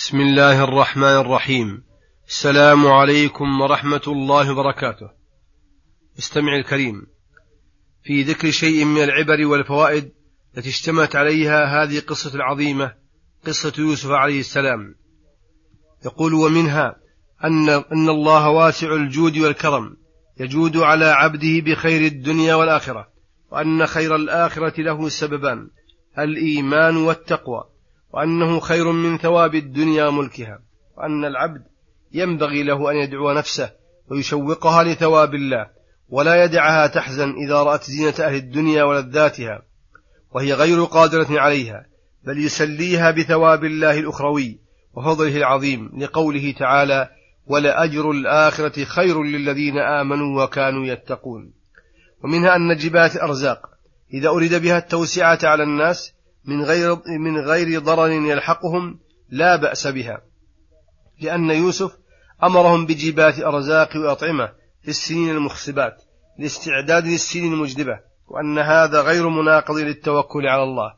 بسم الله الرحمن الرحيم. السلام عليكم ورحمة الله وبركاته. استمع الكريم. في ذكر شيء من العبر والفوائد التي اشتملت عليها هذه القصة العظيمة قصة يوسف عليه السلام. يقول ومنها أن أن الله واسع الجود والكرم يجود على عبده بخير الدنيا والآخرة وأن خير الآخرة له سببان الإيمان والتقوى. وأنه خير من ثواب الدنيا وملكها وأن العبد ينبغي له أن يدعو نفسه ويشوقها لثواب الله ولا يدعها تحزن إذا رأت زينة أهل الدنيا ولذاتها وهي غير قادرة عليها بل يسليها بثواب الله الأخروي وفضله العظيم لقوله تعالى ولأجر الآخرة خير للذين آمنوا وكانوا يتقون ومنها أن جبات الأرزاق إذا أريد بها التوسعة على الناس من غير من غير ضرر يلحقهم لا بأس بها لأن يوسف أمرهم بجبات أرزاق وأطعمة في السنين المخصبات لاستعداد للسنين المجدبة وأن هذا غير مناقض للتوكل على الله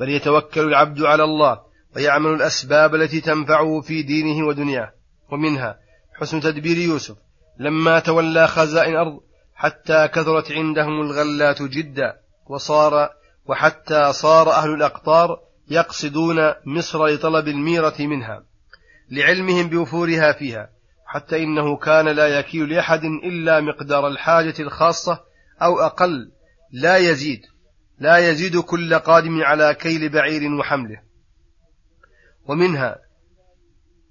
بل يتوكل العبد على الله ويعمل الأسباب التي تنفعه في دينه ودنياه. ومنها حسن تدبير يوسف لما تولى خزائن الأرض حتى كثرت عندهم الغلات جدا وصار وحتى صار أهل الأقطار يقصدون مصر لطلب الميرة منها لعلمهم بوفورها فيها حتى إنه كان لا يكيل لأحد إلا مقدار الحاجة الخاصة أو أقل لا يزيد لا يزيد كل قادم على كيل بعير وحمله. ومنها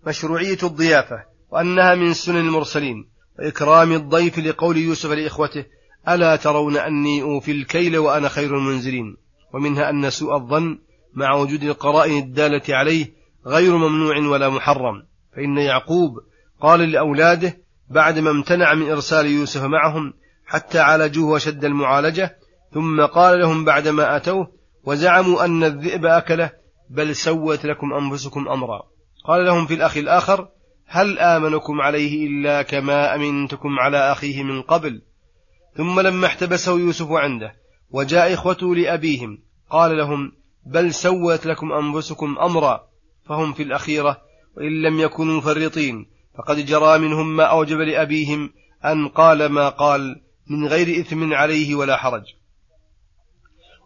مشروعية الضيافة وأنها من سنن المرسلين وإكرام الضيف لقول يوسف لإخوته ألا ترون أني أوفي الكيل وأنا خير المنزلين؟ ومنها أن سوء الظن مع وجود القرائن الدالة عليه غير ممنوع ولا محرم. فإن يعقوب قال لأولاده بعدما امتنع من إرسال يوسف معهم حتى عالجوه وشد المعالجة ثم قال لهم بعدما أتوه وزعموا أن الذئب أكله بل سوت لكم أنفسكم أمرا. قال لهم في الأخ الآخر هل آمنكم عليه إلا كما أمنتكم على أخيه من قبل؟ ثم لما احتبسه يوسف عنده وجاء إخوته لأبيهم قال لهم بل سوت لكم أنفسكم أمرا فهم في الأخيرة وإن لم يكونوا مفرطين. فقد جرى منهم ما أوجب لأبيهم أن قال ما قال من غير إثم عليه ولا حرج.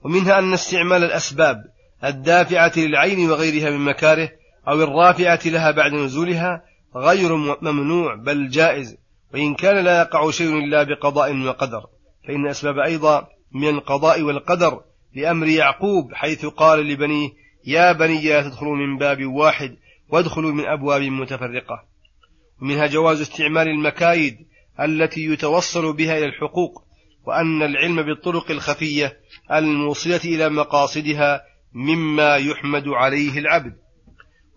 ومنها أن استعمال الأسباب الدافعة للعين وغيرها من مكاره أو الرافعة لها بعد نزولها غير ممنوع بل جائز. وإن كان لا يقع شيء إلا بقضاء وقدر فإن الأسباب أيضا من القضاء والقدر لأمر يعقوب حيث قال لبنيه يا بني لا تدخلوا من باب واحد وادخلوا من أبواب متفرقة. ومنها جواز استعمال المكايد التي يتوصل بها إلى الحقوق وأن العلم بالطرق الخفية الموصلة إلى مقاصدها مما يحمد عليه العبد.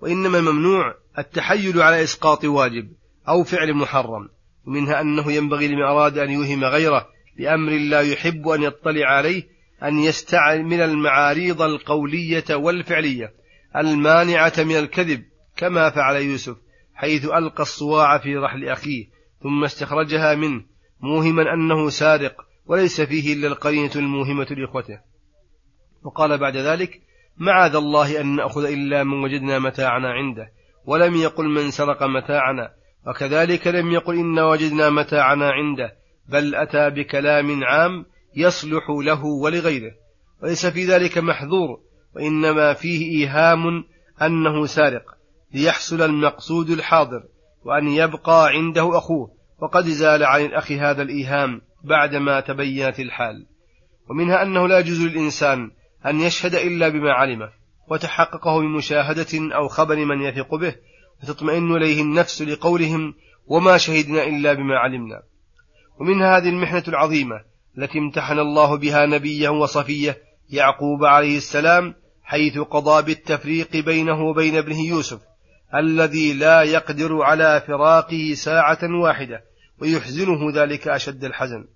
وإنما الممنوع التحيل على إسقاط واجب أو فعل محرم ومنها أنه ينبغي لمن أراد أن يوهم غيره بأمر لا يحب أن يطلع عليه أن يستعمل المعاريض القولية والفعلية المانعة من الكذب كما فعل يوسف حيث ألقى الصواع في رحل أخيه ثم استخرجها منه موهما أنه سارق وليس فيه إلا القرينة الموهمة لإخوته. وقال بعد ذلك معاذ الله أن نأخذ إلا من وجدنا متاعنا عنده ولم يقل من سرق متاعنا وكذلك لم يقل إنا وجدنا متاعنا عنده بل أتى بكلام عام يصلح له ولغيره وليس في ذلك محذور وإنما فيه إيهام أنه سارق ليحصل المقصود الحاضر وأن يبقى عنده أخوه وقد زال عن الأخ هذا الإيهام بعدما تبينت الحال. ومنها أنه لا يجوز للإنسان أن يشهد إلا بما علمه وتحققه بمشاهدة أو خبر من يثق به وتطمئن إليه النفس لقولهم وما شهدنا إلا بما علمنا. ومن هذه المحنة العظيمة التي امتحن الله بها نبيه وصفيه يعقوب عليه السلام حيث قضى بالتفريق بينه وبين ابنه يوسف الذي لا يقدر على فراقه ساعة واحدة ويحزنه ذلك أشد الحزن.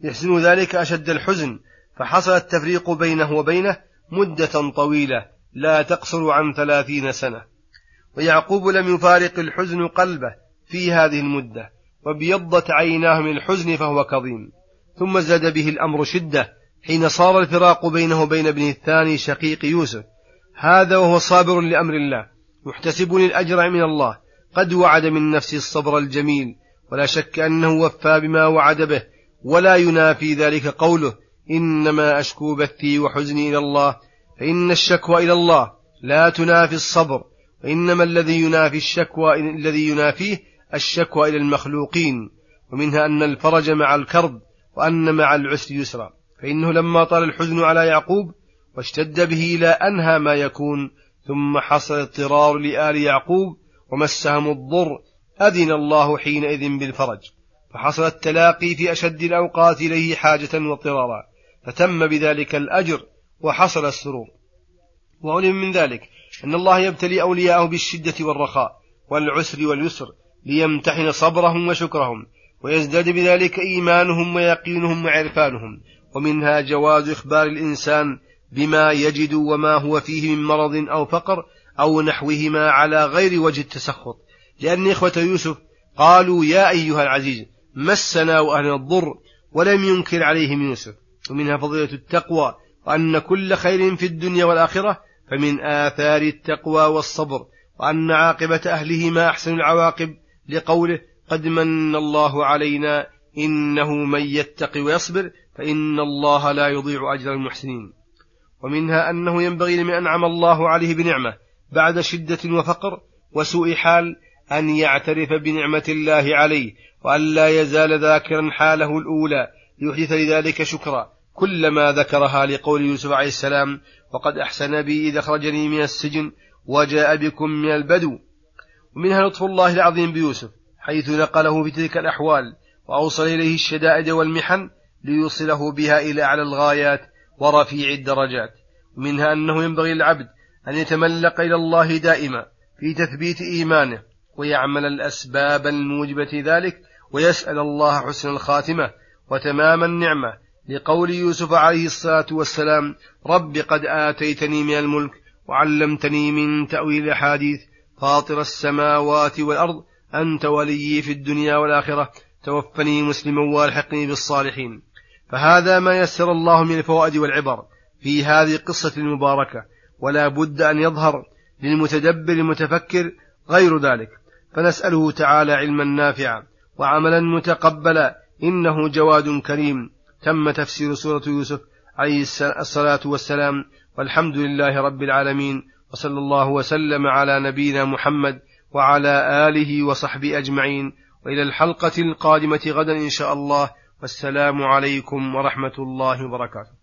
يحزن ذلك أشد الحزن فحصل التفريق بينه وبينه مدة طويلة لا تقصر عن ثلاثين سنة. ويعقوب لم يفارق الحزن قلبه في هذه المدة وابيضت عيناه من الحزن فهو كظيم. ثم زاد به الأمر شدة حين صار الفراق بينه وبين ابنه الثاني شقيق يوسف. هذا وهو صابر لأمر الله محتسب الأجر من الله. قد وعد من نفسه الصبر الجميل ولا شك أنه وفى بما وعد به ولا ينافي ذلك قوله إنما أشكو بثي وحزني إلى الله فإن الشكوى إلى الله لا تنافي الصبر وإنما الذي ينافي الشكوى الذي ينافيه الشكوى إلى المخلوقين ومنها أن الفرج مع الكرب وأن مع العسر يسرا. فإنه لما طال الحزن على يعقوب واشتد به إلى أنهى ما يكون ثم حصل اضطرار لآل يعقوب ومسهم الضر أذن الله حينئذ بالفرج. فحصل التلاقي في أشد الأوقات إليه حاجة واضطرارا فتم بذلك الأجر وحصل السرور. وعلم من ذلك أن الله يبتلي أولياءه بالشدة والرخاء والعسر واليسر ليمتحن صبرهم وشكرهم ويزداد بذلك إيمانهم ويقينهم وعرفانهم ومنها جواز إخبار الإنسان بما يجد وما هو فيه من مرض أو فقر أو نحوهما على غير وجه التسخط. لأن إخوة يوسف قالوا يا أيها العزيز مسنا وأهلنا الضر ولم ينكر عليهم يوسف. ومنها فضيلة التقوى وأن كل خير في الدنيا والآخرة فمن آثار التقوى والصبر وأن عاقبة أهلهما أحسن العواقب لقوله قد من الله علينا إنه من يتق ويصبر فإن الله لا يضيع أجر المحسنين. ومنها أنه ينبغي لمن أنعم الله عليه بنعمة بعد شدة وفقر وسوء حال أن يعترف بنعمة الله عليه وأن لا يزال ذاكرا حاله الأولى ليحدث لذلك شكرا كلما ذكرها لقول يوسف عليه السلام وقد أحسن بي إذا أخرجني من السجن وجاء بكم من البدو. ومنها لطف الله العظيم بيوسف حيث نقله في تلك الأحوال وأوصل إليه الشدائد والمحن ليوصله بها إلى أعلى الغايات ورفيع الدرجات. ومنها أنه ينبغي للعبد أن يتملق إلى الله دائما في تثبيت إيمانه ويعمل الأسباب الموجبة ذلك ويسأل الله حسن الخاتمة وتمام النعمة. لقول يوسف عليه الصلاة والسلام رب قد آتيتني من الملك وعلمتني من تأويل الأحاديث فاطر السماوات والأرض أنت وليي في الدنيا والآخرة توفني مسلما والحقني بالصالحين. فهذا ما يسر الله من الفوائد والعبر في هذه القصة المباركة. ولا بد أن يظهر للمتدبر المتفكر غير ذلك. فنسأله تعالى علما نافعا وعملا متقبلا إنه جواد كريم. تم تفسير سورة يوسف عليه الصلاة والسلام. والحمد لله رب العالمين. وصلى الله وسلم على نبينا محمد وعلى آله وصحبه أجمعين. وإلى الحلقة القادمة غدا إن شاء الله. والسلام عليكم ورحمة الله وبركاته.